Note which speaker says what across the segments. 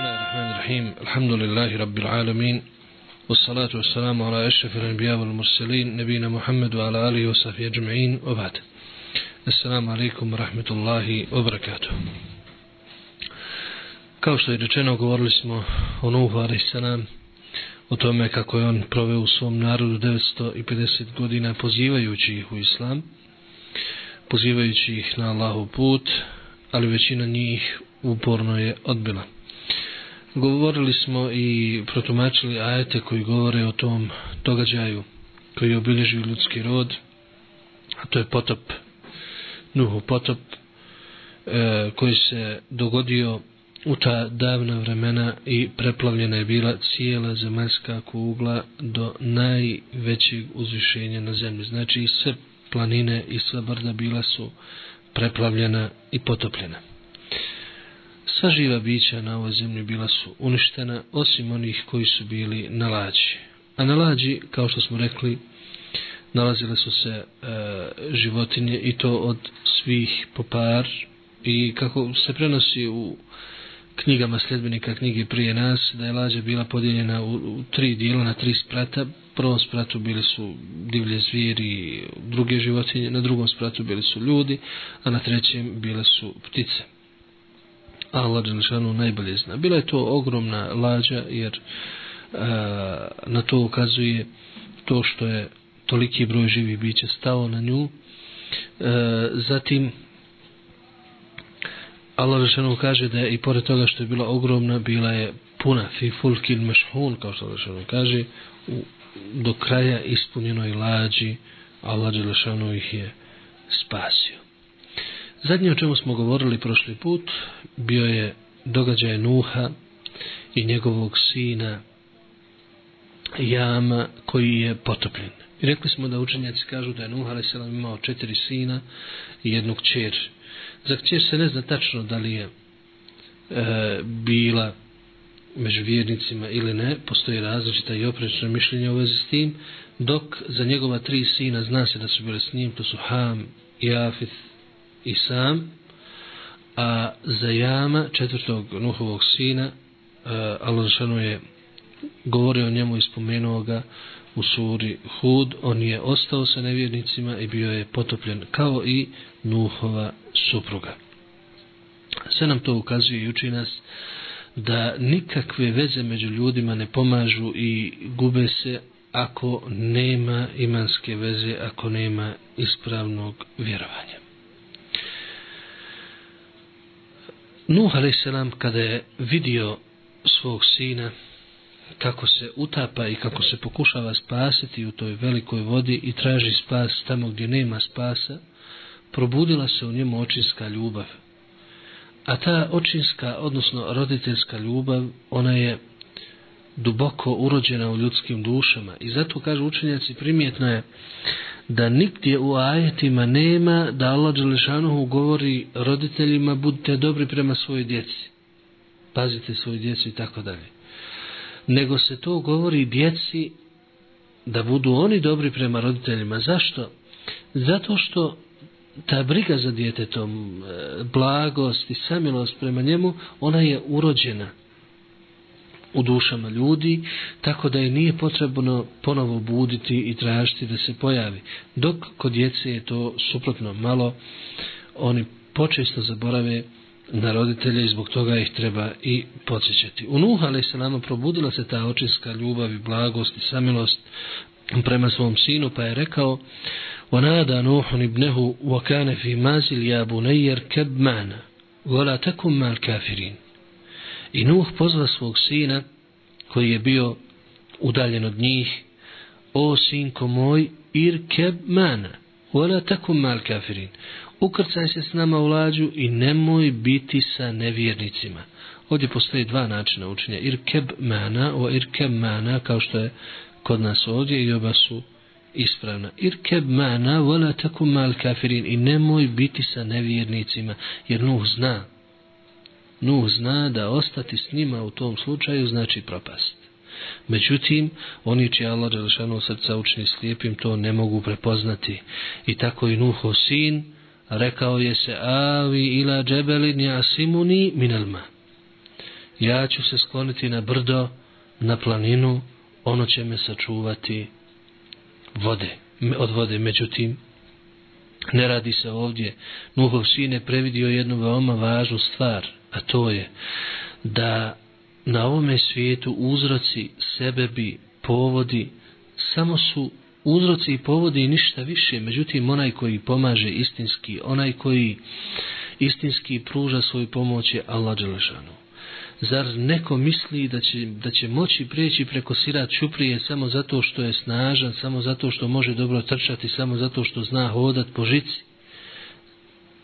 Speaker 1: الله الرحمن الرحيم الحمد لله رب العالمين والصلاة والسلام على أشرف الأنبياء والمرسلين نبينا محمد وعلى آله وصحبه أجمعين وبعد السلام عليكم ورحمة الله وبركاته Kao što je rečeno, govorili smo o Nuhu Arisanam, o tome kako je on proveo u svom narodu 950 godina pozivajući ih u islam, pozivajući ih na Allahov put, ali većina njih uporno je odbila govorili smo i protumačili ajete koji govore o tom događaju koji je obilježio ljudski rod, a to je potop, nuhu potop, e, koji se dogodio u ta davna vremena i preplavljena je bila cijela zemaljska kugla do najvećeg uzvišenja na zemlji. Znači i sve planine i sve brda bila su preplavljena i potopljena sva živa bića na ovoj zemlji bila su uništena, osim onih koji su bili na lađi. A na lađi, kao što smo rekli, nalazile su se e, životinje i to od svih po par. I kako se prenosi u knjigama sljedbenika knjige prije nas, da je lađa bila podijeljena u, u tri dijela, na tri sprata. U prvom spratu bili su divlje zvijeri i druge životinje, na drugom spratu bili su ljudi, a na trećem bile su ptice. Allah Đelešanu najbolje zna. Bila je to ogromna lađa jer a, e, na to ukazuje to što je toliki broj živih biće stao na nju. A, e, zatim Allah Đelešanu kaže da je i pored toga što je bila ogromna, bila je puna fi fulkin mešhun, kao što Allah kaže, u, do kraja ispunjenoj lađi Allah Đelešanu ih je spasio. Zadnje o čemu smo govorili prošli put bio je događaj Nuha i njegovog sina Jama koji je potopljen. I rekli smo da učenjaci kažu da je Nuh a.s. imao četiri sina i jednog čer. Za čer se ne zna tačno da li je e, bila među vjernicima ili ne, postoji različita i oprečna mišljenja u vezi s tim, dok za njegova tri sina zna se da su bile s njim, to su Ham, Jafith i sam, a Zajama, četvrtog Nuhovog sina, uh, Alonšanu je govorio o njemu i spomenuo ga u suri Hud, on je ostao sa nevjernicima i bio je potopljen kao i Nuhova supruga. Sve nam to ukazuje i uči nas da nikakve veze među ljudima ne pomažu i gube se ako nema imanske veze, ako nema ispravnog vjerovanja. Nuh a.s. kada je vidio svog sina kako se utapa i kako se pokušava spasiti u toj velikoj vodi i traži spas tamo gdje nema spasa, probudila se u njemu očinska ljubav. A ta očinska, odnosno roditeljska ljubav, ona je duboko urođena u ljudskim dušama. I zato, kaže učenjaci, primjetno je da nigdje u ajetima nema da Allah Đelešanohu govori roditeljima budite dobri prema svojoj djeci. Pazite svoju djecu i tako dalje. Nego se to govori djeci da budu oni dobri prema roditeljima. Zašto? Zato što ta briga za djetetom, e, blagost i samilost prema njemu, ona je urođena u dušama ljudi, tako da je nije potrebno ponovo buditi i tražiti da se pojavi. Dok kod djece je to suprotno malo, oni počesto zaborave na roditelje i zbog toga ih treba i podsjećati. U Nuh, ali se nama probudila se ta očinska ljubav i blagost i samilost prema svom sinu, pa je rekao وَنَادَ نُوحٌ إِبْنَهُ وَكَانَ فِي مَازِلْ يَا بُنَيَّرْ كَبْمَانَ وَلَا تَكُمْ مَا الْكَافِرِينَ I Nuh pozva svog sina, koji je bio udaljen od njih, O sinko moj, irkeb mana, wala takum mal kafirin, ukrcaj se s nama u lađu i nemoj biti sa nevjernicima. Ovdje postoji dva načina učenja, irkeb mana, o irkeb mana, kao što je kod nas ovdje i oba su ispravna. Irkeb mana, wala takum mal kafirin, i nemoj biti sa nevjernicima, jer Nuh zna Nuh zna da ostati s njima u tom slučaju znači propast. Međutim, oni čija Allah Đelšanu srca učini slijepim to ne mogu prepoznati. I tako i Nuho sin rekao je se avi ila džebeli nja simuni minelma. Ja ću se skloniti na brdo, na planinu, ono će me sačuvati vode, od vode. Međutim, ne radi se ovdje. Nuhov sin je previdio jednu veoma važnu stvar – a to je da na ovome svijetu uzroci sebebi povodi samo su uzroci i povodi ništa više međutim onaj koji pomaže istinski onaj koji istinski pruža svoju pomoć je Allah Đelešanu. Zar neko misli da će, da će moći prijeći preko sira čuprije samo zato što je snažan, samo zato što može dobro trčati, samo zato što zna hodat po žici?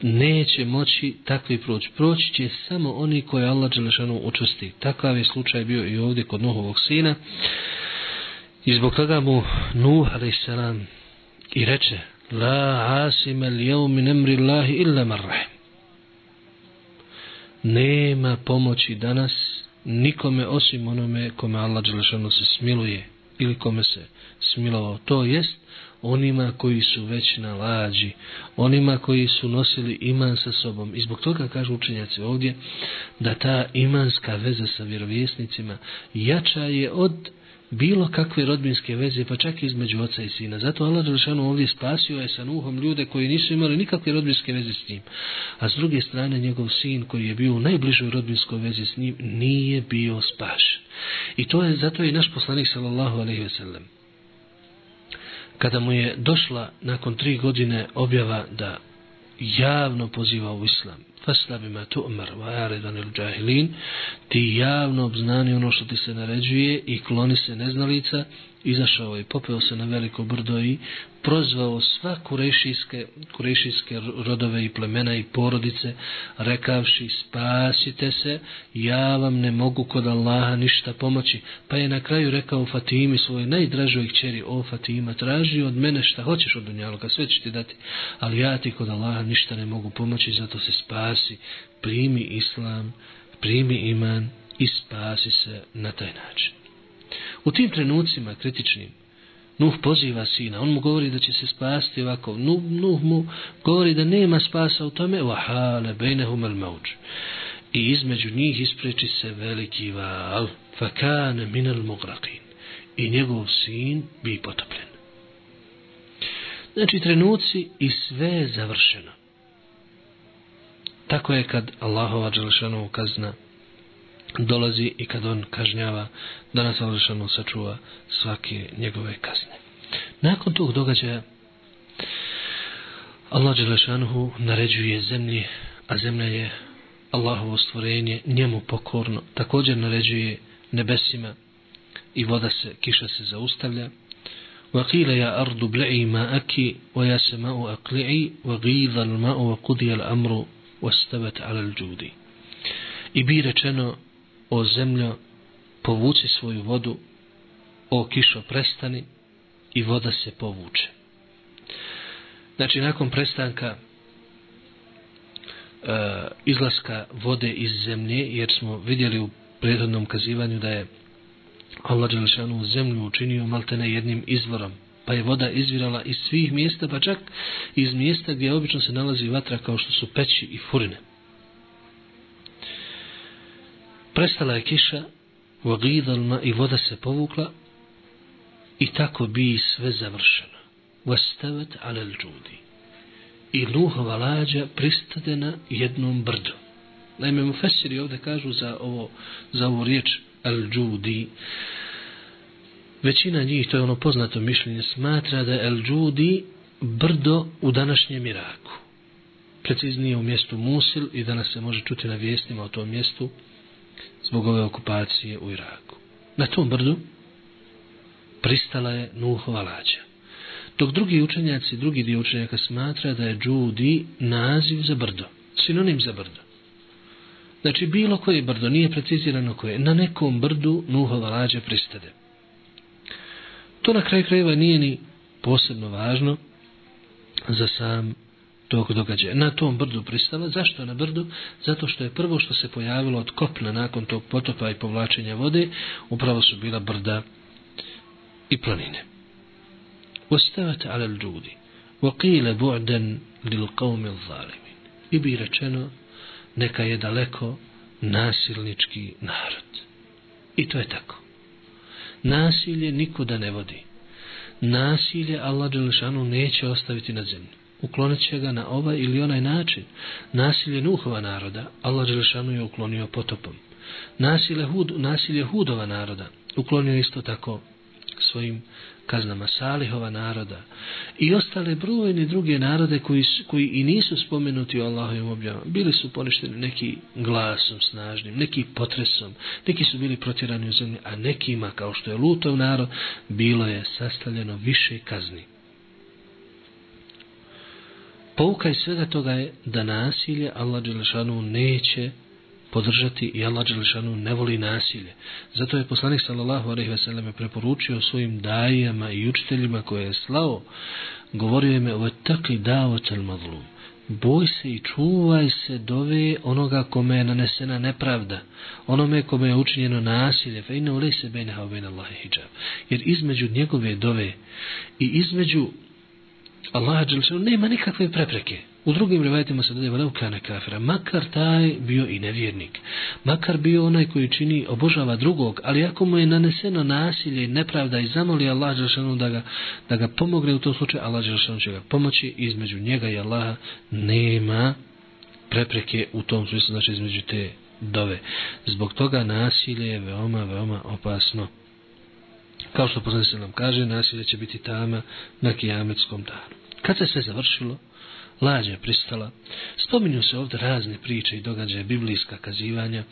Speaker 1: neće moći takvi proći. Proći će samo oni koje Allah Đelešanu učusti. Takav je slučaj bio i ovdje kod Nuhovog sina. I zbog toga mu Nuh a.s. i reče La asime li jav min emri Allahi illa marrah. Nema pomoći danas nikome osim onome kome Allah Đelešanu se smiluje ili kome se smilovao. To jest onima koji su već na lađi, onima koji su nosili iman sa sobom. I zbog toga kažu učenjaci ovdje da ta imanska veza sa vjerovjesnicima jača je od bilo kakve rodbinske veze, pa čak i između oca i sina. Zato Allah Đelšanu ovdje spasio je sa nuhom ljude koji nisu imali nikakve rodbinske veze s njim. A s druge strane, njegov sin koji je bio u najbližoj rodbinskoj vezi s njim, nije bio spašen. I to je, zato je i naš poslanik, sallallahu alaihi ve sellem, kada mu je došla nakon tri godine objava da javno poziva u islam fasla bima tu'mar wa aridan il džahilin ti javno obznani ono što ti se naređuje i kloni se neznalica izašao je, popeo se na veliko brdo i prozvao sva kurešijske, kurešijske rodove i plemena i porodice, rekavši spasite se, ja vam ne mogu kod Allaha ništa pomoći. Pa je na kraju rekao Fatimi svoje najdražoj kćeri, o Fatima, traži od mene šta hoćeš od Dunjaluka, sve ću ti dati, ali ja ti kod Allaha ništa ne mogu pomoći, zato se spasite spasi, primi islam, primi iman i spasi se na taj način. U tim trenucima kritičnim, Nuh poziva sina, on mu govori da će se spasti ovako, Nuh, Nuh mu govori da nema spasa u tome, vahale, bejnehum el mauđ. I između njih ispreči se veliki val, fakane minel mugrakin. I njegov sin bi potopljen. Znači, trenuci i sve je završeno. Tako je kad Allahova Đelešanova kazna dolazi i kad on kažnjava da nas Đelešanu sačuva svake njegove kazne. Nakon tog događaja Allah Đelešanu naređuje zemlji, a zemlja je Allahovo stvorenje njemu pokorno. Također naređuje nebesima i voda se, kiša se zaustavlja. وقيل يا أرض بلعي ماءك ويا سماء أقلعي وغيظ الماء وقضي الأمر wastabat ala ljudi. I bi rečeno, o zemlja, povuci svoju vodu, o kišo prestani i voda se povuče. Znači, nakon prestanka e, izlaska vode iz zemlje, jer smo vidjeli u prethodnom kazivanju da je Allah Đelešanu zemlju učinio maltene jednim izvorom, pa je voda izvirala iz svih mjesta, pa čak iz mjesta gdje obično se nalazi vatra kao što su peći i furine. Prestala je kiša, vagidalma i voda se povukla i tako bi sve završeno. Vastavet alel džudi. I luhova lađa pristade na jednom brdu. Naime, mu fesiri ovdje kažu za, ovo, za ovu riječ al džudi. Uh, većina njih, to je ono poznato mišljenje, smatra da je El Džudi brdo u današnjem Iraku. Preciznije u mjestu Musil i danas se može čuti na vijestima o tom mjestu zbog ove okupacije u Iraku. Na tom brdu pristala je Nuhova lađa. Dok drugi učenjaci, drugi dio učenjaka smatra da je Džudi naziv za brdo, sinonim za brdo. Znači bilo koje brdo, nije precizirano koje, na nekom brdu Nuhova lađa pristade to na kraju krajeva nije ni posebno važno za sam tog događaja. Na tom brdu pristala. Zašto na brdu? Zato što je prvo što se pojavilo od kopna nakon tog potopa i povlačenja vode, upravo su bila brda i planine. Ostavat alel džudi. Vokile bu'den lil qawmi zalimin. I bi rečeno, neka je daleko nasilnički narod. I to je tako. Nasilje nikuda ne vodi. Nasilje Allah Đelešanu neće ostaviti na zemlji. Uklonit će ga na ovaj ili onaj način. Nasilje Nuhova naroda, Allah Đelešanu je uklonio potopom. Nasilje, hud, nasilje Hudova naroda, uklonio isto tako svojim kaznama Salihova naroda i ostale brojne druge narode koji, koji i nisu spomenuti o Allahovim objavama. Bili su poništeni neki glasom snažnim, neki potresom, neki su bili protjerani u zemlji, a nekima, kao što je Lutov narod, bilo je sastavljeno više kazni. Pouka iz svega toga je da nasilje Allah Đelešanu neće podržati i Allah Đelešanu ne voli nasilje. Zato je poslanik sallallahu alaihi ve selleme preporučio svojim dajama i učiteljima koje je slao, govorio im je me, takli davot al madlum. Boj se i čuvaj se dove onoga kome je nanesena nepravda, onome kome je učinjeno nasilje, fe inna ulej se bejna hao bejna Allahe hijab. Jer između njegove dove i između Allaha Đelešanu nema nikakve prepreke. U drugim rivajetima se dodaje velev kane kafira. Makar taj bio i nevjernik. Makar bio onaj koji čini obožava drugog, ali ako mu je naneseno nasilje i nepravda i zamoli Allah Đelšanu da ga, da ga pomogne u tom slučaju, Allah Đelšanu će ga pomoći između njega i Allaha nema prepreke u tom smislu, znači između te dove. Zbog toga nasilje je veoma, veoma opasno. Kao što poznanje nam kaže, nasilje će biti tama na kijametskom danu. Kad se sve završilo, lađa pristala. Spominju se ovdje razne priče i događaje biblijska kazivanja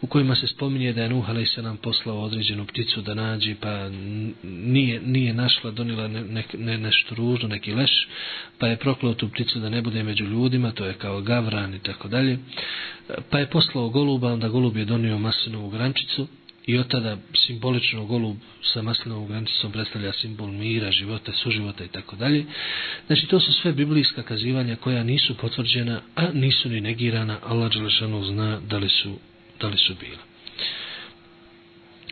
Speaker 1: u kojima se spominje da je Nuh se nam poslao određenu pticu da nađe pa nije, nije našla, donila ne, ne, ne, nešto ružno, neki leš pa je proklao tu pticu da ne bude među ljudima, to je kao gavran i tako dalje. Pa je poslao goluba, onda golub je donio masinovu grančicu i od tada simbolično golub sa maslinovom granicom predstavlja simbol mira, života, suživota i tako dalje. Znači to su sve biblijska kazivanja koja nisu potvrđena, a nisu ni negirana, Allah Đelešanu zna da li su, da li su bila.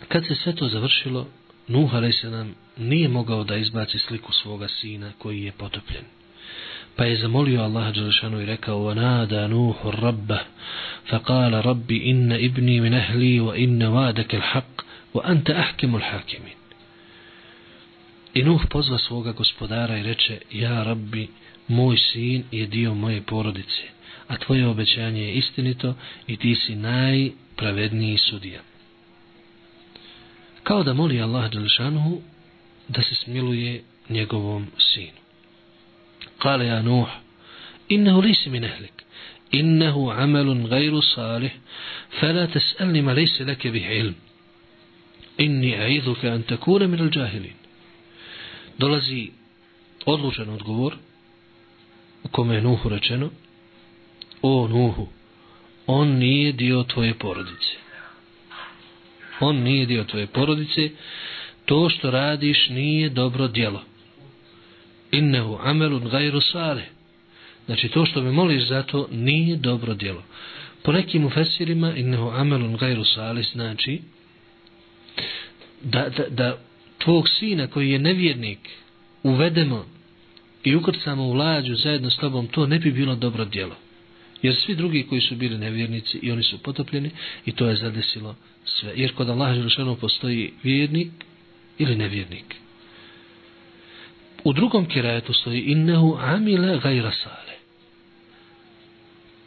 Speaker 1: Kad se sve to završilo, Nuh Alesanam nije mogao da izbaci sliku svoga sina koji je potopljen. Pa je zamolio Allah Đelešanu i rekao, وَنَادَ نُوحُ الرَّبَّ فَقَالَ رَبِّ إِنَّ إِبْنِي مِنْ أَهْلِي وَإِنَّ وَادَكَ الْحَقِّ وَأَنْتَ أَحْكِمُ الْحَاكِمِينَ I Nuh pozva svoga gospodara i reče, Ja, Rabbi, moj sin je dio moje porodice, a tvoje obećanje je istinito i ti si najpravedniji sudija. Kao da moli Allah Đelešanu da se smiluje njegovom sinu. قال يا نوح إنه ليس من أهلك إنه عمل غير صالح فلا تسألني ما ليس لك به علم إني أعيذك أن تكون من الجاهلين دولزي odlučan odgovor u kome je Nuhu rečeno o Nuhu on nije dio tvoje porodice on nije dio tvoje porodice to što radiš nije dobro djelo innehu amelun gajru sare. Znači to što me moliš za to nije dobro djelo. Po nekim ufesirima innehu amelun gajru sare znači da, da, da tvog sina koji je nevjernik uvedemo i ukrcamo u lađu zajedno s tobom, to ne bi bilo dobro djelo. Jer svi drugi koji su bili nevjernici i oni su potopljeni i to je zadesilo sve. Jer kod Allaha Želešanu postoji vjernik ili nevjernik. U drugom kirajetu stoji innehu amile gajra sale.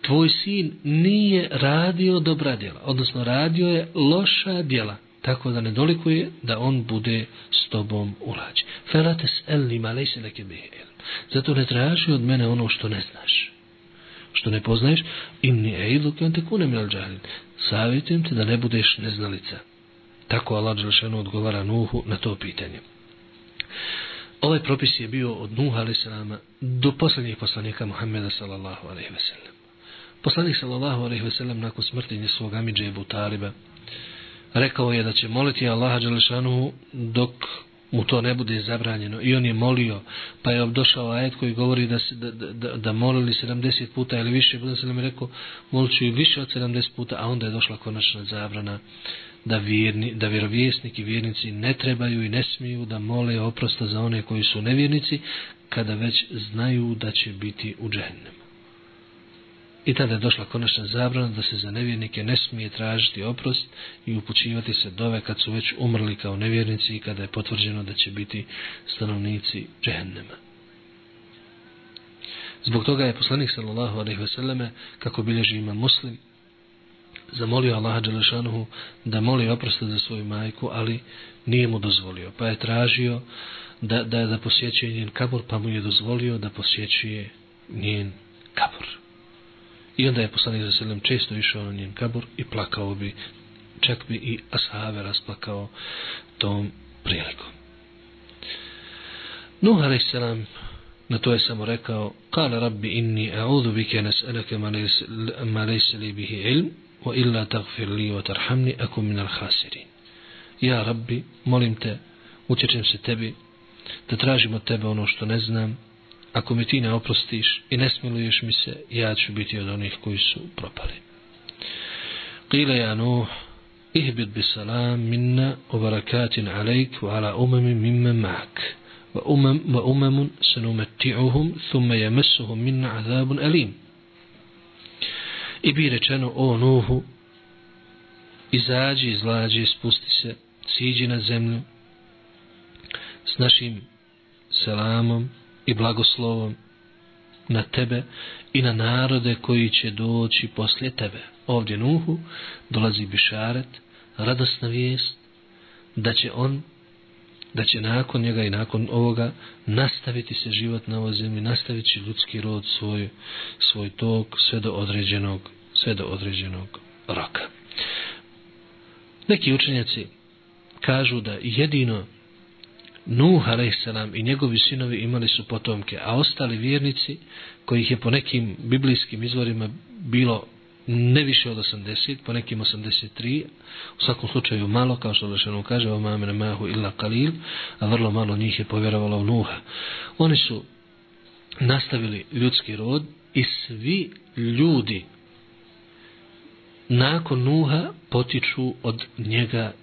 Speaker 1: Tvoj sin nije radio dobra djela, odnosno radio je loša djela, tako da ne dolikuje da on bude s tobom ulađ. Felates elni malejse neke bihel. Zato ne traži od mene ono što ne znaš što ne poznaješ, im ni eidu kem te kunem jel džahlin. Savjetujem te da ne budeš neznalica. Tako Allah Đelšanu odgovara Nuhu na to pitanje. Ovaj propis je bio od Nuh a.s. do posljednjih poslanika Muhammeda sallallahu alaihi ve sellem. Poslanik sallallahu alaihi ve sellem nakon smrti njesvog Amidže Ebu Taliba rekao je da će moliti Allaha Đelešanu dok mu to ne bude zabranjeno. I on je molio, pa je obdošao ajet koji govori da, se, da, da, da, molili 70 puta ili više. Budan se nam je rekao, molit ću i više od 70 puta, a onda je došla konačna zabrana. Uh, da, vjerni, da vjerovjesnik i vjernici ne trebaju i ne smiju da mole oprosta za one koji su nevjernici, kada već znaju da će biti u džehennem. I tada je došla konačna zabrana da se za nevjernike ne smije tražiti oprost i upućivati se dove kad su već umrli kao nevjernici i kada je potvrđeno da će biti stanovnici džehennema. Zbog toga je poslanik sallallahu alejhi ve selleme kako bilježi ima muslim zamolio Allaha Đelešanuhu da moli oprosta za svoju majku, ali nije mu dozvolio. Pa je tražio da, da, da posjećuje njen kabor, pa mu je dozvolio da posjećuje njen kabor. I onda je poslanik za selem često išao na njen kabor i plakao bi, čak bi i Asahave rasplakao tom prilikom. Nuh a.s. na to je samo rekao, Kale rabbi inni a'udhu bike nas'alake ma lejseli bihi ilm, وإلا تغفر لي وترحمني أكون من الخاسرين يا ربي molim te učećem se tebi da tražim od tebe ono što ne znam ako mi ti ne oprostiš i ne smiluješ mi قيل يا نوح اهبط بسلام منا وبركات عليك وعلى أمم ممن معك وأمم, وأمم سنمتعهم ثم يمسهم منا عذاب أليم i bi rečeno o Nuhu izađi, izlađi, spusti se siđi na zemlju s našim selamom i blagoslovom na tebe i na narode koji će doći poslije tebe. Ovdje Nuhu dolazi Bišaret, radosna vijest da će on da će nakon njega i nakon ovoga nastaviti se život na ovoj zemlji, nastaviti ljudski rod svoj, svoj tok sve do određenog, sve do određenog roka. Neki učenjaci kažu da jedino Nuh a.s. i njegovi sinovi imali su potomke, a ostali vjernici kojih je po nekim biblijskim izvorima bilo ne više od 80, po nekim 83, u svakom slučaju malo, kao što Lešanu kaže, o mamene mahu illa kalil, a vrlo malo njih je povjerovalo u Nuha. Oni su nastavili ljudski rod i svi ljudi nakon Nuha potiču od njega,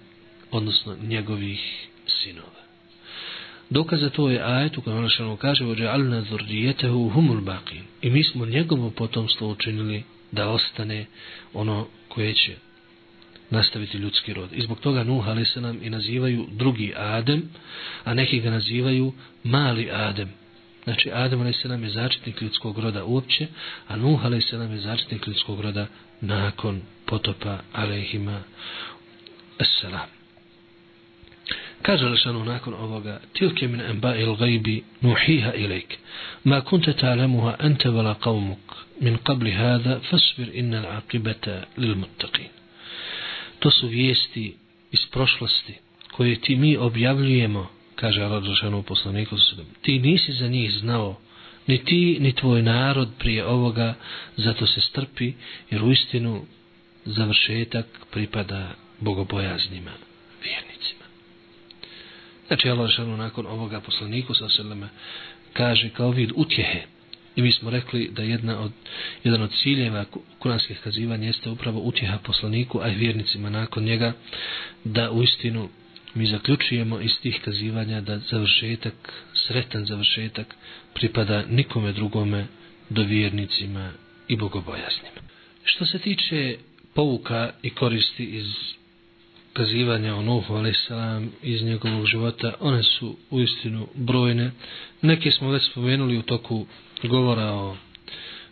Speaker 1: odnosno njegovih sinova. Dokaza to je ajet u kojem kaže وَجَعَلْنَا ذُرْدِيَتَهُ هُمُ الْبَقِينَ I mi smo njegovo potomstvo učinili da ostane ono koje će nastaviti ljudski rod. I zbog toga Nuh ali se nam i nazivaju drugi Adem, a neki ga nazivaju mali Adem. Znači Adem ali se nam je začetnik ljudskog roda uopće, a Nuh ali se nam je začetnik ljudskog roda nakon potopa alehima. Assalamu. Kaže Rešanu nakon ovoga, tilke min emba il gajbi nuhiha ilajk, ma kunte ta'lamuha ente vala qavmuk min qabli hada, fasbir inna l'aqibata lil muttaqin. To su vijesti iz prošlosti koje ti mi objavljujemo, kaže Rešanu u poslaniku sredom, ti nisi za njih znao, ni ti, ni tvoj narod prije ovoga, zato se strpi, jer u istinu završetak pripada bogobojaznima vjernicima. Znači, Allah nakon ovoga poslaniku sa osrlame kaže kao vid utjehe. I mi smo rekli da jedna od, jedan od ciljeva kuranskih kazivanja jeste upravo utjeha poslaniku, a i vjernicima nakon njega, da u istinu mi zaključujemo iz tih kazivanja da završetak, sretan završetak, pripada nikome drugome do vjernicima i bogobojasnima. Što se tiče pouka i koristi iz kazivanja o Nuhu a.s. iz njegovog života, one su u istinu brojne. Neki smo već spomenuli u toku govora o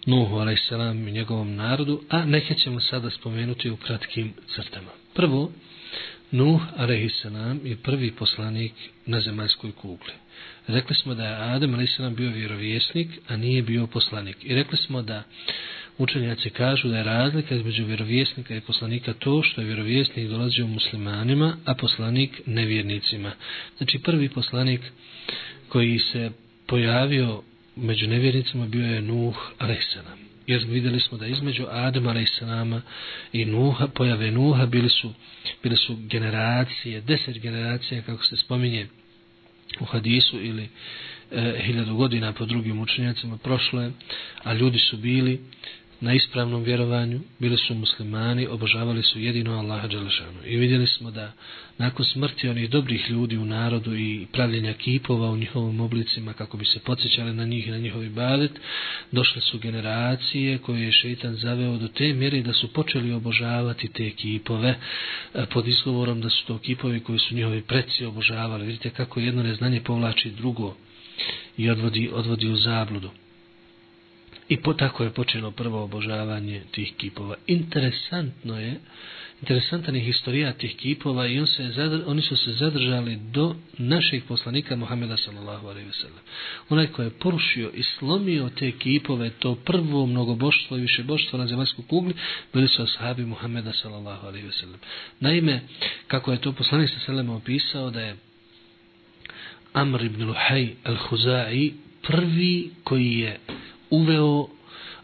Speaker 1: Nuhu a.s. i njegovom narodu, a neke ćemo sada spomenuti u kratkim crtama. Prvo, Nuh a.s. je prvi poslanik na zemaljskoj kugli. Rekli smo da je Adam a.s. bio vjerovjesnik, a nije bio poslanik. I rekli smo da Učenjaci kažu da je razlika između vjerovjesnika i poslanika to što je vjerovjesnik dolazio muslimanima, a poslanik nevjernicima. Znači prvi poslanik koji se pojavio među nevjernicima bio je Nuh Alehsana. Jer vidjeli smo da između Adama Alehsanama i Nuha, pojave Nuha bili su, bili su generacije, deset generacija kako se spominje u hadisu ili e, hiljadu godina po drugim učenjacima prošlo je, a ljudi su bili na ispravnom vjerovanju, bili su muslimani, obožavali su jedino Allaha Đalešanu. I vidjeli smo da nakon smrti onih dobrih ljudi u narodu i pravljenja kipova u njihovim oblicima kako bi se podsjećali na njih i na njihovi badet, došle su generacije koje je šeitan zaveo do te mjere da su počeli obožavati te kipove e, pod izgovorom da su to kipovi koji su njihovi preci obožavali. Vidite kako jedno neznanje povlači drugo i odvodi, odvodi u zabludu. I po tako je počelo prvo obožavanje tih kipova. Interesantno je, interesantan je historija tih kipova i on se, oni su se zadržali do našeg poslanika Muhammeda sallallahu alaihi wa sallam. Onaj koji je porušio i slomio te kipove, to prvo mnogoboštvo i više boštvo na zemaljsku kugli, bili su ashabi Muhammeda sallallahu alaihi wa sallam. Naime, kako je to poslanik sallallahu opisao, da je Amr ibn Luhay al-Huza'i prvi koji je uveo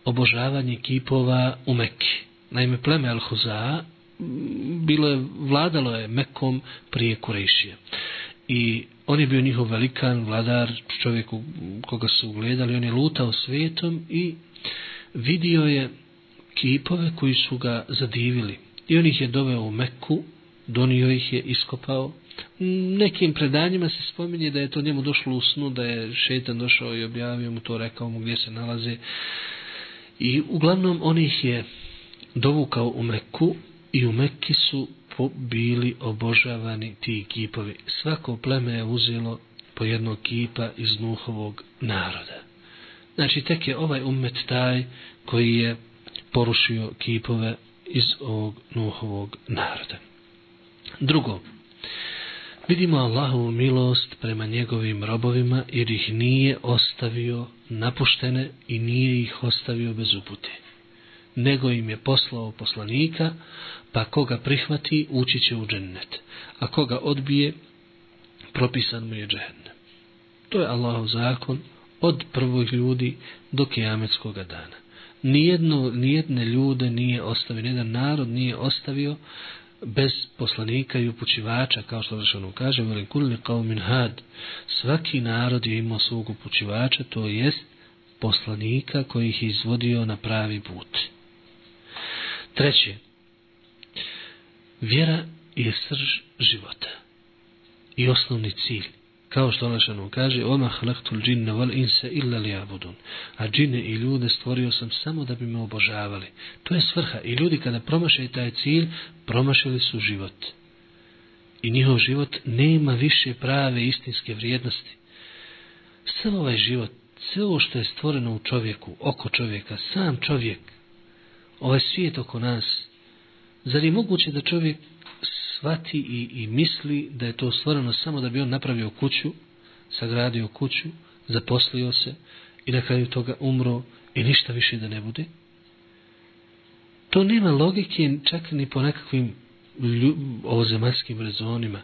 Speaker 1: obožavanje kipova u Mekki. Naime, pleme Al-Huza bilo je, vladalo je Mekom prije Kurejšije. I on je bio njihov velikan vladar, čovjek koga su ugledali, on je lutao svijetom i vidio je kipove koji su ga zadivili. I on ih je doveo u Meku, donio ih je, iskopao nekim predanjima se spominje da je to njemu došlo u snu, da je šetan došao i objavio mu to, rekao mu gdje se nalaze. I uglavnom on ih je dovukao u Meku i u Mekki su bili obožavani ti kipovi. Svako pleme je uzelo po jednog kipa iz Nuhovog naroda. Znači, tek je ovaj umet taj koji je porušio kipove iz ovog Nuhovog naroda. Drugo, Vidimo Allahovu milost prema njegovim robovima jer ih nije ostavio napuštene i nije ih ostavio bez upute. Nego im je poslao poslanika, pa koga prihvati ući će u džennet, a koga odbije propisan mu je džennet. To je Allahov zakon od prvog ljudi do kijametskog dana. Nijedno, nijedne ljude nije ostavio, nijedan narod nije ostavio bez poslanika i upućivača, kao što Allah kaže, veli kulli qaumin had. Svaki narod je imao svog upućivača, to jest poslanika koji ih izvodio na pravi put. Treće, vjera je srž života i osnovni cilj kao što Allah šanu kaže oma hlaktul džinne val insa illa li abudun a džine i ljude stvorio sam samo da bi me obožavali to je svrha i ljudi kada promaše taj cilj promašili su život i njihov život nema više prave istinske vrijednosti samo ovaj život sve ovo što je stvoreno u čovjeku oko čovjeka, sam čovjek ovaj svijet oko nas zar je moguće da čovjek shvati i, i misli da je to stvoreno samo da bi on napravio kuću, sagradio kuću, zaposlio se i na kraju toga umro i ništa više da ne bude. To nema logike čak ni po nekakvim ovozemaljskim rezonima.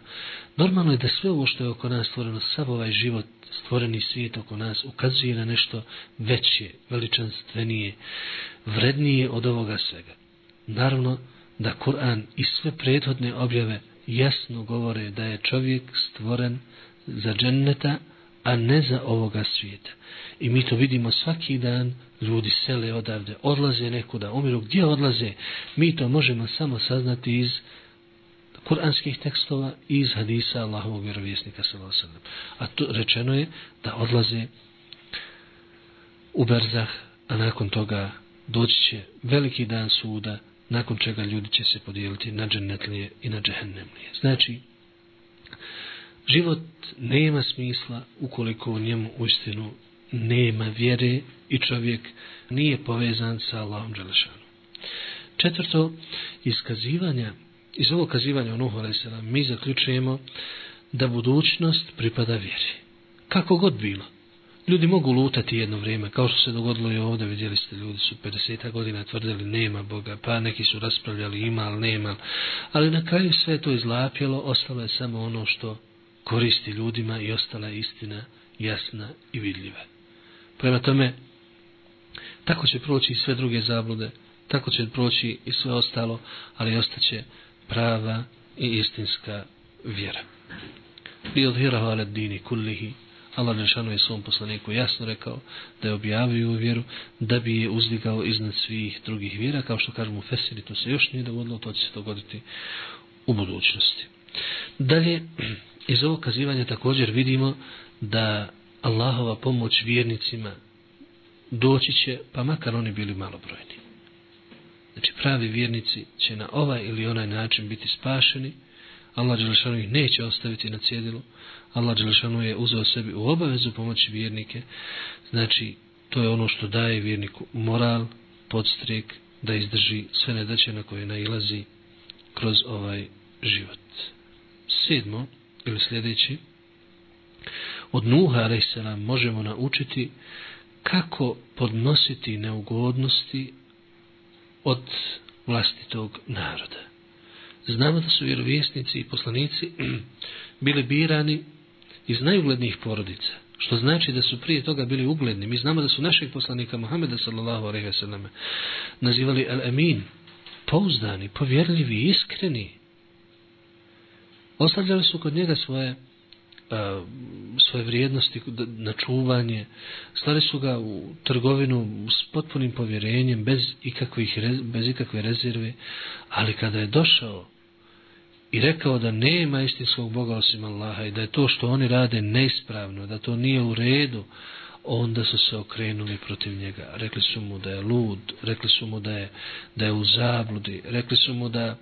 Speaker 1: Normalno je da sve ovo što je oko nas stvoreno, sav ovaj život, stvoreni svijet oko nas, ukazuje na nešto veće, veličanstvenije, vrednije od ovoga svega. Naravno, da Kur'an i sve prethodne objave jasno govore da je čovjek stvoren za dženneta, a ne za ovoga svijeta. I mi to vidimo svaki dan, ljudi sele odavde, odlaze nekuda, umiru, gdje odlaze? Mi to možemo samo saznati iz kuranskih tekstova i iz hadisa Allahovog vjerovjesnika s.a.v. A to rečeno je da odlaze u berzah, a nakon toga doći će veliki dan suda, nakon čega ljudi će se podijeliti na džennetlije i na džehennemlije. Znači, život nema smisla ukoliko u njemu uistinu nema vjere i čovjek nije povezan sa Allahom Đelešanom. Četvrto, iskazivanja, iz ovog kazivanja o Nuhu Aleyhisselam mi zaključujemo da budućnost pripada vjeri. Kako god bilo, Ljudi mogu lutati jedno vrijeme, kao što se dogodilo i ovdje, vidjeli ste, ljudi su 50. godina tvrdili nema Boga, pa neki su raspravljali ima, ali nema. Ali na kraju sve to izlapjelo, ostalo je samo ono što koristi ljudima i ostala je istina jasna i vidljiva. Prema tome, tako će proći i sve druge zablude, tako će proći i sve ostalo, ali ostaće prava i istinska vjera. Bi odhirahu ala dini kullihi Allah Žešanu je svom poslaniku jasno rekao da je objavio ovu vjeru, da bi je uzdigao iznad svih drugih vjera, kao što kažemo u Fesiri, to se još nije dogodilo, to će se dogoditi u budućnosti. Dalje, iz ovog kazivanja također vidimo da Allahova pomoć vjernicima doći će, pa makar oni bili malobrojni. Znači, pravi vjernici će na ovaj ili onaj način biti spašeni, Allah Đelešanu ih neće ostaviti na cjedilu. Allah Đelešanu je uzeo sebi u obavezu pomoći vjernike. Znači, to je ono što daje vjerniku moral, podstrijek, da izdrži sve nedaće na koje nailazi kroz ovaj život. Sedmo, ili sljedeći, od Nuha, Reisela, možemo naučiti kako podnositi neugodnosti od vlastitog naroda znamo da su vjerovjesnici i poslanici bili birani iz najuglednijih porodica, što znači da su prije toga bili ugledni. Mi znamo da su našeg poslanika Muhameda sallallahu alejhi ve selleme nazivali al-amin, pouzdani, povjerljivi, iskreni. Ostavljali su kod njega svoje svoje vrijednosti na čuvanje. Slali su ga u trgovinu s potpunim povjerenjem, bez, ikakvih, bez ikakve rezerve. Ali kada je došao i rekao da nema istinskog Boga osim Allaha i da je to što oni rade neispravno, da to nije u redu, onda su se okrenuli protiv njega. Rekli su mu da je lud, rekli su mu da je, da je u zabludi, rekli su mu da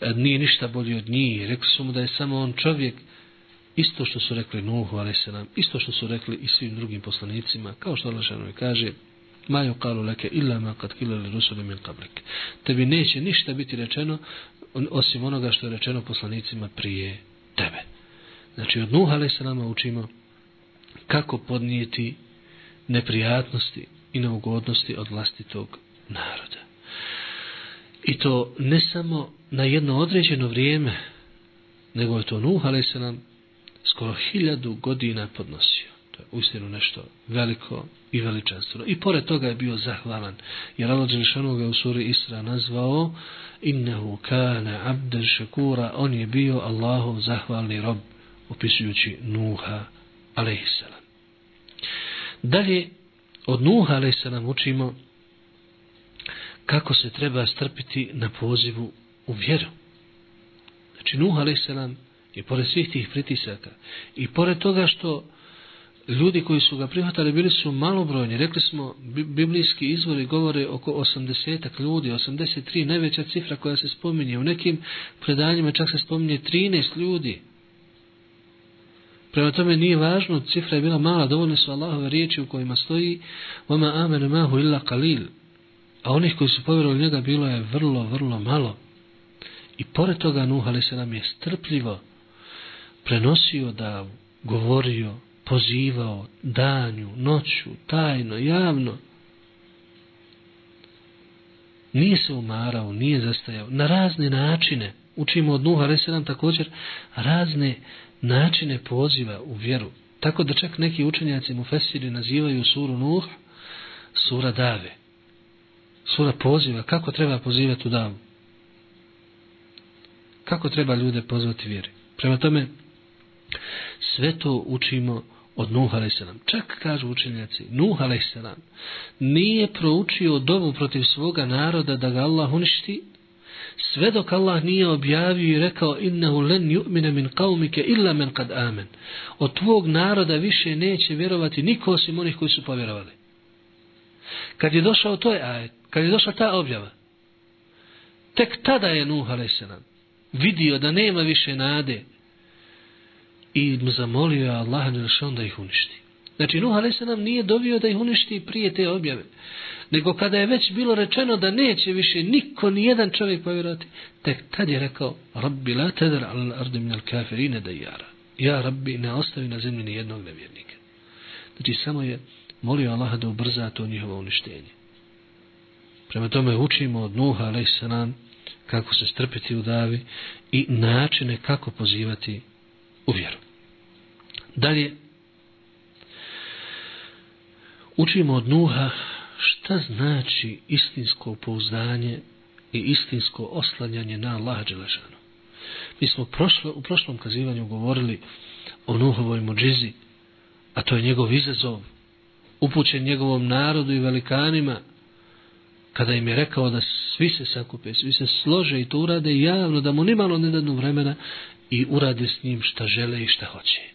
Speaker 1: e, nije ništa bolji od njih, rekli su mu da je samo on čovjek, isto što su rekli Nuhu, ali se nam, isto što su rekli i svim drugim poslanicima, kao što Alšanovi kaže, Ma yuqalu laka illa ma qad qila lirusuli min qablik. Tebi neće ništa biti rečeno osim onoga što je rečeno poslanicima prije tebe. Znači od Nuh a.s. učimo kako podnijeti neprijatnosti i neugodnosti od vlastitog naroda. I to ne samo na jedno određeno vrijeme, nego je to Nuh a.s. skoro hiljadu godina podnosio uistinu nešto veliko i veličanstveno. I pored toga je bio zahvalan. Jer Allah Đelešanu ga u suri Isra nazvao Innehu kane abdel šakura On je bio Allahov zahvalni rob opisujući Nuha alaihissalam. Dalje od Nuha alaihissalam učimo kako se treba strpiti na pozivu u vjeru. Znači Nuha alaihissalam je pored svih tih pritisaka i pored toga što ljudi koji su ga prihvatali bili su malobrojni. Rekli smo, biblijski izvori govore oko 80 ljudi, 83, najveća cifra koja se spominje. U nekim predanjima čak se spominje 13 ljudi. Prema tome nije važno, cifra je bila mala, dovoljne su Allahove riječi u kojima stoji وَمَا آمَنَ مَهُ إِلَّا قَلِيل A onih koji su povjerovali njega bilo je vrlo, vrlo malo. I pored toga Nuh, ali se nam je strpljivo prenosio da govorio, pozivao danju, noću, tajno, javno. Nije se umarao, nije zastajao. Na razne načine, učimo od Nuha Resedan također, razne načine poziva u vjeru. Tako da čak neki učenjaci mu fesiri nazivaju suru Nuh, sura Dave. Sura poziva, kako treba pozivati u davu? Kako treba ljude pozvati vjeri? Prema tome, sve to učimo od Nuh a.s. Čak kažu učenjaci, Nuh a.s. nije proučio dovu protiv svoga naroda da ga Allah uništi, sve dok Allah nije objavio i rekao innehu len yu'mine min qavmike illa men kad amen. Od tvog naroda više neće vjerovati niko osim onih koji su povjerovali. Kad je došao toj ajet, kad je došla ta objava, tek tada je Nuh a.s. vidio da nema više nade i zamolio je Allaha Đelešanu da ih uništi. Znači, Nuh A.S. nam nije dovio da ih uništi prije te objave. Nego kada je već bilo rečeno da neće više niko, ni jedan čovjek povjerovati, tek tad je rekao, Rabbi, la tadar al ardu min al kafirine da jara. Ja, Rabbi, ne ostavi na zemlji ni jednog nevjernika. Znači, samo je molio Allaha da ubrza to njihovo uništenje. Prema tome učimo od Nuha, a.s. kako se strpiti u davi i načine kako pozivati u vjeru. Dalje, učimo od Nuha šta znači istinsko pouzdanje i istinsko oslanjanje na Allaha Đelešanu. Mi smo prošlo, u prošlom kazivanju govorili o Nuhovoj muđizi, a to je njegov izazov, upućen njegovom narodu i velikanima, kada im je rekao da svi se sakupe, svi se slože i to urade javno, da mu nimalo ne dadnu vremena i urade s njim šta žele i šta hoće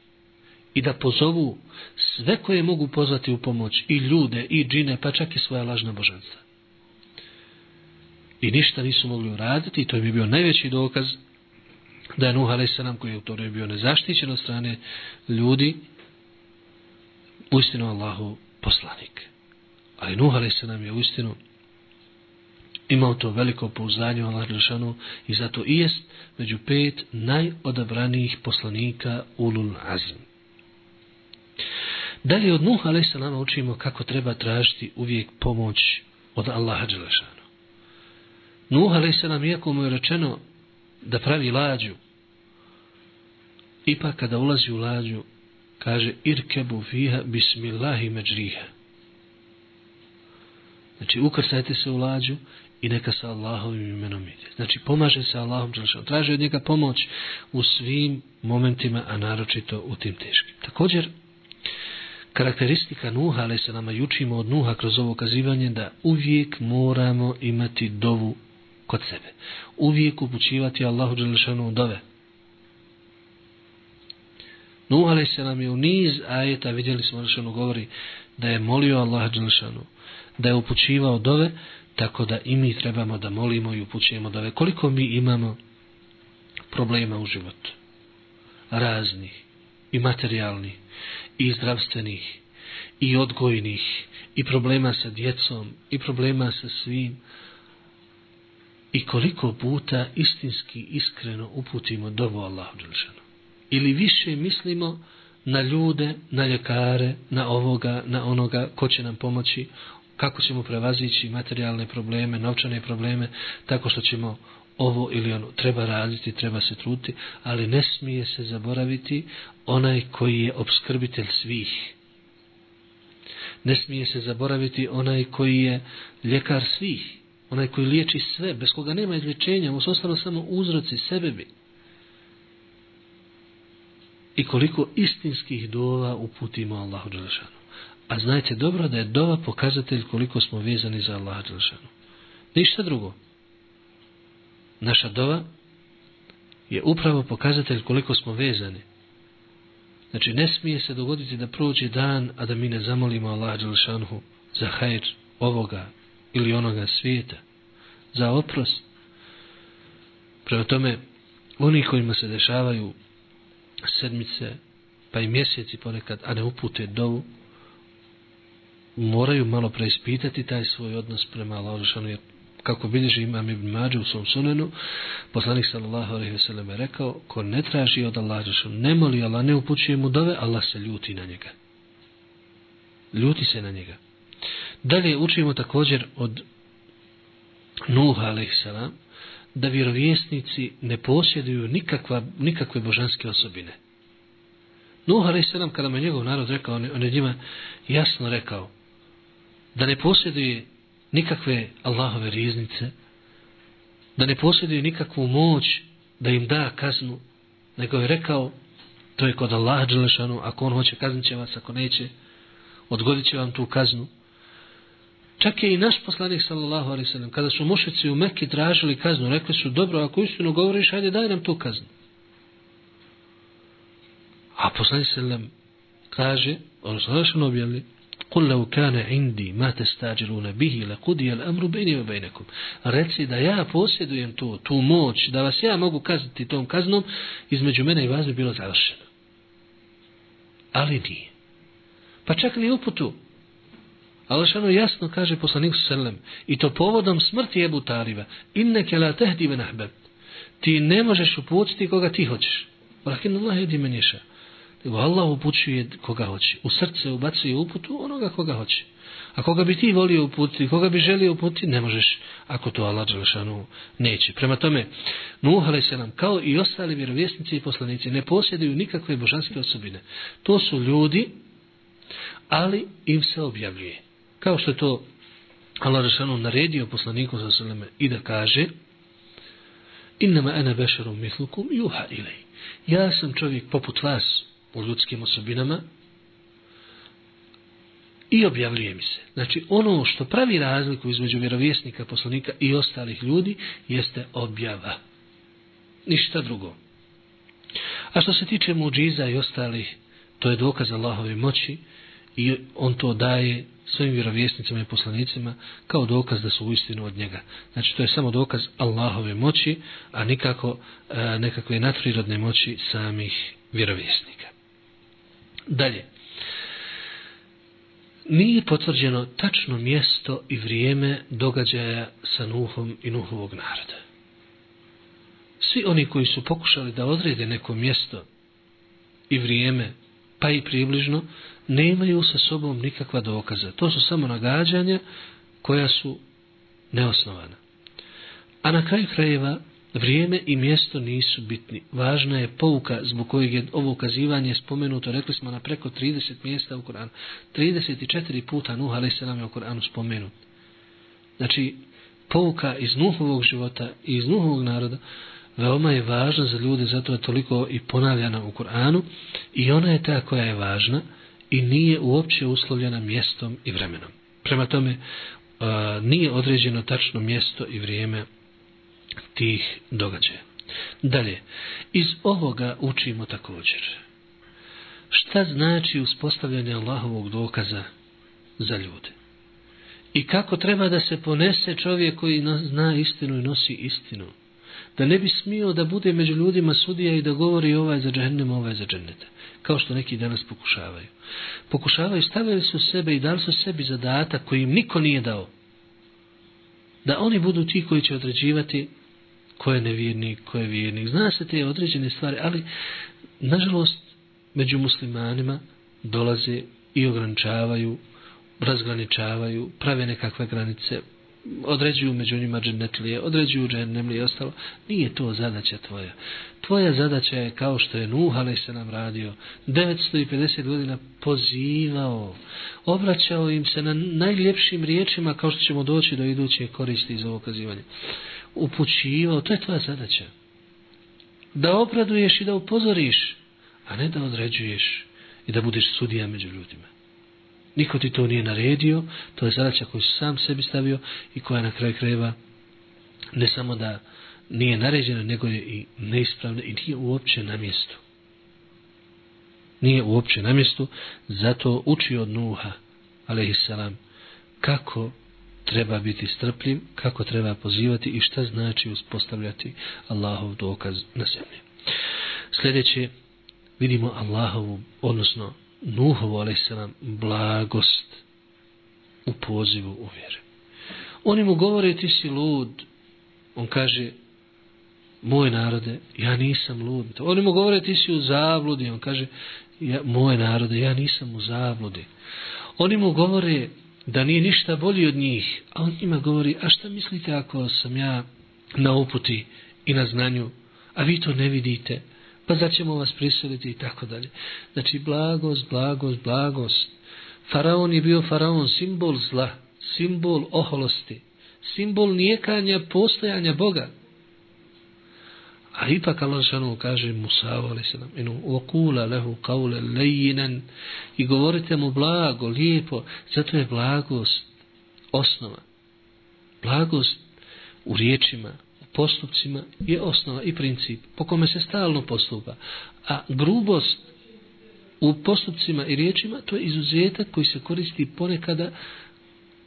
Speaker 1: i da pozovu sve koje mogu pozvati u pomoć i ljude i džine pa čak i svoja lažna božanstva. I ništa nisu mogli uraditi i to je bi bio najveći dokaz da je Nuh A.S. koji je u je bio nezaštićen od strane ljudi uistinu Allahu poslanik. Ali Nuh A.S. je uistinu imao to veliko pouzdanje Allah Lešanu i zato i jest među pet najodabranijih poslanika Ulul Azim. Dalje od Nuh a.s. učimo kako treba tražiti uvijek pomoć od Allaha Đelešanu. Nuh a.s. iako mu je rečeno da pravi lađu, ipak kada ulazi u lađu, kaže irkebu fiha bismillahi međriha. Znači ukrcajte se u lađu i neka sa Allahovim imenom ide. Znači pomaže se Allahom Đelešanu. Traže od njega pomoć u svim momentima, a naročito u tim teškim. Također karakteristika Nuha, ali se nama jučimo od Nuha kroz ovo kazivanje, da uvijek moramo imati dovu kod sebe. Uvijek upućivati Allahu Đelešanu u dove. Nuh, ali se nam je u niz ajeta, vidjeli smo da govori, da je molio Allah Đelešanu, da je upućivao dove, tako da i mi trebamo da molimo i upućujemo dove. Koliko mi imamo problema u životu? Raznih i materijalnih i zdravstvenih, i odgojnih, i problema sa djecom, i problema sa svim, i koliko puta istinski, iskreno uputimo dovu Allahu Đelšanu. Ili više mislimo na ljude, na ljekare, na ovoga, na onoga, ko će nam pomoći, kako ćemo prevazići materijalne probleme, novčane probleme, tako što ćemo ovo ili ono, treba raditi, treba se truti, ali ne smije se zaboraviti onaj koji je obskrbitelj svih. Ne smije se zaboraviti onaj koji je ljekar svih, onaj koji liječi sve, bez koga nema izlječenja, mu su ostalo samo uzroci sebebi. I koliko istinskih dova uputimo Allahu Đelešanu. A znajte dobro da je dova pokazatelj koliko smo vezani za Allaha Đelešanu. Ništa drugo naša dova je upravo pokazatelj koliko smo vezani. Znači, ne smije se dogoditi da prođe dan, a da mi ne zamolimo Allah Đelšanhu za hajr ovoga ili onoga svijeta, za oprost. Prema tome, oni kojima se dešavaju sedmice, pa i mjeseci ponekad, a ne upute dovu, moraju malo preispitati taj svoj odnos prema Allah Đelšanhu, jer kako bilježi imam Ibn Mađe u svom sunenu, poslanik sallallahu alaihi ve sellem je rekao, ko ne traži od Allah Đešan, ne moli Allah, ne upućuje mu dove, Allah se ljuti na njega. Ljuti se na njega. Dalje učimo također od Nuh alaihi sallam, da vjerovjesnici ne posjeduju nikakva, nikakve božanske osobine. Nuh alaihi sallam, kada mu je njegov narod rekao, on je njima jasno rekao, da ne posjeduje nikakve Allahove riznice, da ne posjeduju nikakvu moć da im da kaznu, nego je rekao, to je kod Allaha Đelešanu, ako on hoće kaznit će vas, ako neće, odgodit će vam tu kaznu. Čak je i naš poslanik, sallallahu alaihi sallam, kada su mušici u Mekki tražili kaznu, rekli su, dobro, ako istinu govoriš, hajde daj nam tu kaznu. A poslanik, sallam, kaže, odnosno, sallam objavljaju, قل لو كان عندي ما تستاجرون به لقضي الامر بيني وبينكم reci da ja posjedujem to tu moć da vas ja mogu kazniti tom kaznom između mene i vas bi bilo završeno ali nije pa čak ni uputu Allahšano jasno kaže poslanik sallam i to povodom smrti Ebu Taliba inneke la tehdi ben ahbeb ti ne možeš uputiti koga ti hoćeš lakin Allah jedi menješa nego Allah upućuje koga hoće. U srce ubacuje uputu onoga koga hoće. A koga bi ti volio uputiti, koga bi želio uputiti, ne možeš ako to Allah Đelešanu neće. Prema tome, Nuh se nam kao i ostali vjerovjesnici i poslanici ne posjeduju nikakve božanske osobine. To su ljudi, ali im se objavljuje. Kao što je to Allah Đelešanu naredio poslaniku za sveme i da kaže Innama ene bešarom mislukum juha ilaj. Ja sam čovjek poput vas, po ljudskim osobinama i objavljuje mi se. Znači ono što pravi razliku između vjerovjesnika, poslanika i ostalih ljudi jeste objava. Ništa drugo. A što se tiče muđiza i ostalih, to je dokaz Allahove moći i on to daje svojim vjerovjesnicima i poslanicima kao dokaz da su u istinu od njega. Znači to je samo dokaz Allahove moći, a nikako e, nekakve natrirodne moći samih vjerovjesnika. Dalje. Nije potvrđeno tačno mjesto i vrijeme događaja sa Nuhom i Nuhovog naroda. Svi oni koji su pokušali da odrede neko mjesto i vrijeme, pa i približno, ne imaju sa sobom nikakva dokaza. To su samo nagađanja koja su neosnovana. A na kraju krajeva Vrijeme i mjesto nisu bitni. Važna je pouka zbog kojeg je ovo ukazivanje spomenuto, rekli smo, na preko 30 mjesta u Koranu. 34 puta Nuh, ali se nam je u Koranu spomenut. Znači, pouka iz Nuhovog života i iz Nuhovog naroda veoma je važna za ljude, zato je toliko i ponavljana u Koranu i ona je ta koja je važna i nije uopće uslovljena mjestom i vremenom. Prema tome, nije određeno tačno mjesto i vrijeme tih događaja. Dalje, iz ovoga učimo također. Šta znači uspostavljanje Allahovog dokaza za ljude? I kako treba da se ponese čovjek koji zna istinu i nosi istinu? Da ne bi smio da bude među ljudima sudija i da govori ovaj za džennem, ovaj za džennete. Kao što neki danas pokušavaju. Pokušavaju, stavili su sebe i dali su sebi zadatak koji im niko nije dao da oni budu ti koji će određivati ko je nevjernik, ko je vjernik. Zna se te određene stvari, ali nažalost među muslimanima dolaze i ograničavaju, razgraničavaju, prave nekakve granice, određuju među njima džennetlije, određuju džennemlije i ostalo. Nije to zadaća tvoja. Tvoja zadaća je kao što je Nuh, ali se nam radio, 950 godina pozivao, obraćao im se na najljepšim riječima kao što ćemo doći do iduće koristi iz ovog kazivanja. Upućivao, to je tvoja zadaća. Da opraduješ i da upozoriš, a ne da određuješ i da budeš sudija među ljudima. Niko ti to nije naredio, to je zadaća koju si sam sebi stavio i koja na kraj kreva ne samo da nije naređena, nego je i neispravna i nije uopće na mjestu. Nije uopće na mjestu, zato uči od Nuha, alaihissalam, kako treba biti strpljiv, kako treba pozivati i šta znači uspostavljati Allahov dokaz na zemlji. Sljedeće, vidimo Allahovu, odnosno Nuhovu a.s. blagost u pozivu u vjeru. Oni mu govore ti si lud. On kaže moj narode, ja nisam lud. Oni mu govore ti si u zabludi. On kaže ja, moj narode, ja nisam u zabludi. Oni mu govore da nije ništa bolji od njih. A on njima govori, a šta mislite ako sam ja na uputi i na znanju, a vi to ne vidite? pa da ćemo vas prisiliti i tako dalje. Znači, blagost, blagost, blagost. Faraon je bio faraon, simbol zla, simbol oholosti, simbol nijekanja postojanja Boga. A ipak Allah šanom kaže Musa, ali se nam, inu, okula lehu kaule lejinen i govorite mu blago, lijepo, zato je blagost osnova. Blagost u riječima, postupcima je osnova i princip po kome se stalno postupa. A grubost u postupcima i riječima to je izuzetak koji se koristi ponekada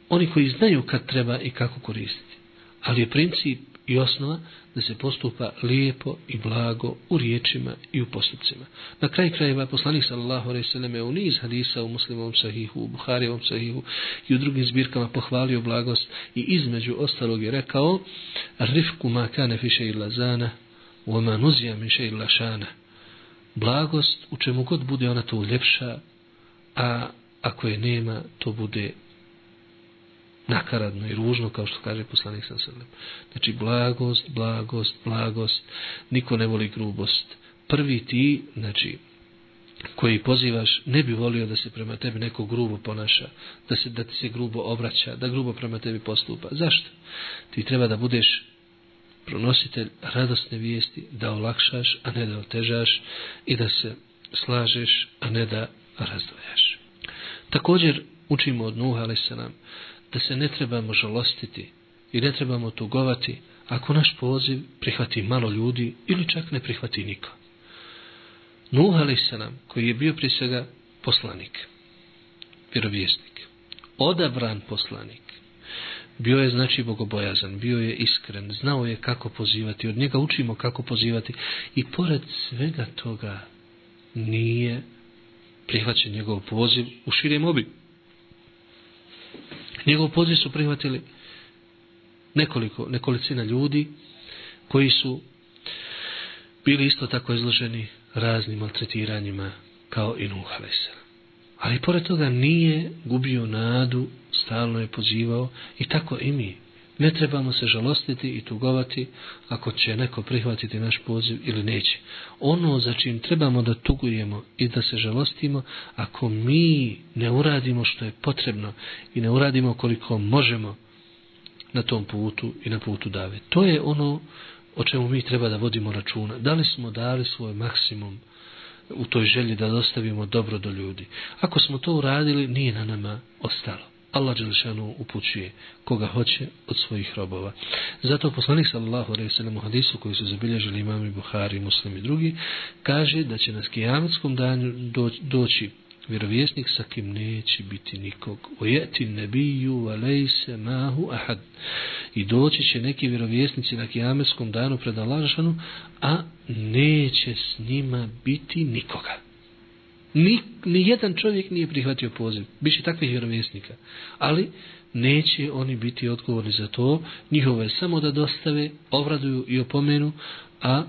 Speaker 1: oni koji znaju kad treba i kako koristiti. Ali je princip i osnova da se postupa lijepo i blago u riječima i u postupcima. Na kraj krajeva poslanik sallallahu alejhi ve selleme u niz hadisa u Muslimovom sahihu, u Buharijevom sahihu i u drugim zbirkama pohvalio blagost i između ostalog je rekao: "Rifku ma kana fi shay'in lazana wa ma nuzia min shay'in lashana." Blagost u čemu god bude ona to uljepša, a ako je nema, to bude nakaradno i ružno, kao što kaže poslanik sam srlem. Znači, blagost, blagost, blagost, niko ne voli grubost. Prvi ti, znači, koji pozivaš, ne bi volio da se prema tebi neko grubo ponaša, da se da ti se grubo obraća, da grubo prema tebi postupa. Zašto? Ti treba da budeš pronositelj radosne vijesti, da olakšaš, a ne da otežaš i da se slažeš, a ne da razdvajaš. Također učimo od Nuha, ali se nam, da se ne trebamo žalostiti i ne trebamo tugovati ako naš poziv prihvati malo ljudi ili čak ne prihvati niko. Nuh se nam, koji je bio prije svega poslanik, vjerovjesnik, odabran poslanik, bio je znači bogobojazan, bio je iskren, znao je kako pozivati, od njega učimo kako pozivati i pored svega toga nije prihvaćen njegov poziv u širem obiku. Njegov poziv su prihvatili nekoliko, nekolicina ljudi koji su bili isto tako izloženi raznim maltretiranjima kao i Nuh Ali pored toga nije gubio nadu, stalno je pozivao i tako i mi Ne trebamo se žalostiti i tugovati ako će neko prihvatiti naš poziv ili neće. Ono za čim trebamo da tugujemo i da se žalostimo, ako mi ne uradimo što je potrebno i ne uradimo koliko možemo na tom putu i na putu dave. To je ono o čemu mi treba da vodimo računa. Da li smo dali svoj maksimum u toj želji da dostavimo dobro do ljudi. Ako smo to uradili, nije na nama ostalo. Allah Đelešanu upućuje koga hoće od svojih robova. Zato poslanik sallallahu alaihi sallam u hadisu koji su zabilježili imami Buhari, muslimi i drugi, kaže da će na skijametskom danju doći vjerovjesnik sa kim neće biti nikog. Ojeti nebiju alejse mahu ahad. I doći će neki vjerovjesnici na kijametskom danu pred Allah Đelešanu, a neće s njima biti nikoga ni, ni jedan čovjek nije prihvatio poziv. Biće takvih vjerovjesnika. Ali neće oni biti odgovorni za to. Njihovo je samo da dostave, obraduju i opomenu, a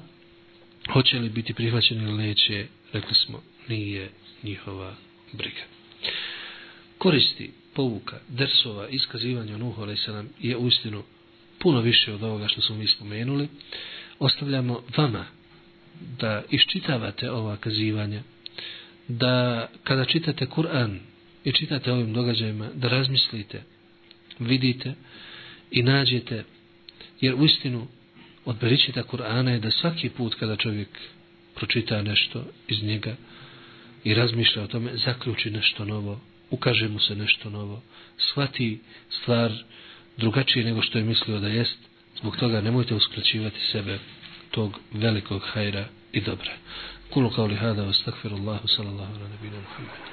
Speaker 1: hoće li biti prihvaćeni ili neće, rekli smo, nije njihova briga. Koristi povuka, dersova, iskazivanja Nuhu se nam je uistinu puno više od ovoga što smo mi spomenuli. Ostavljamo vama da iščitavate ova kazivanja, da kada čitate Kur'an i čitate ovim događajima, da razmislite, vidite i nađete, jer uistinu od beričita Kur'ana je da svaki put kada čovjek pročita nešto iz njega i razmišlja o tome, zaključi nešto novo, ukaže mu se nešto novo, shvati stvar drugačije nego što je mislio da jest, zbog toga nemojte uskraćivati sebe tog velikog hajra i dobra. قولوا قولي هذا واستغفر الله وصلى الله على نبينا محمد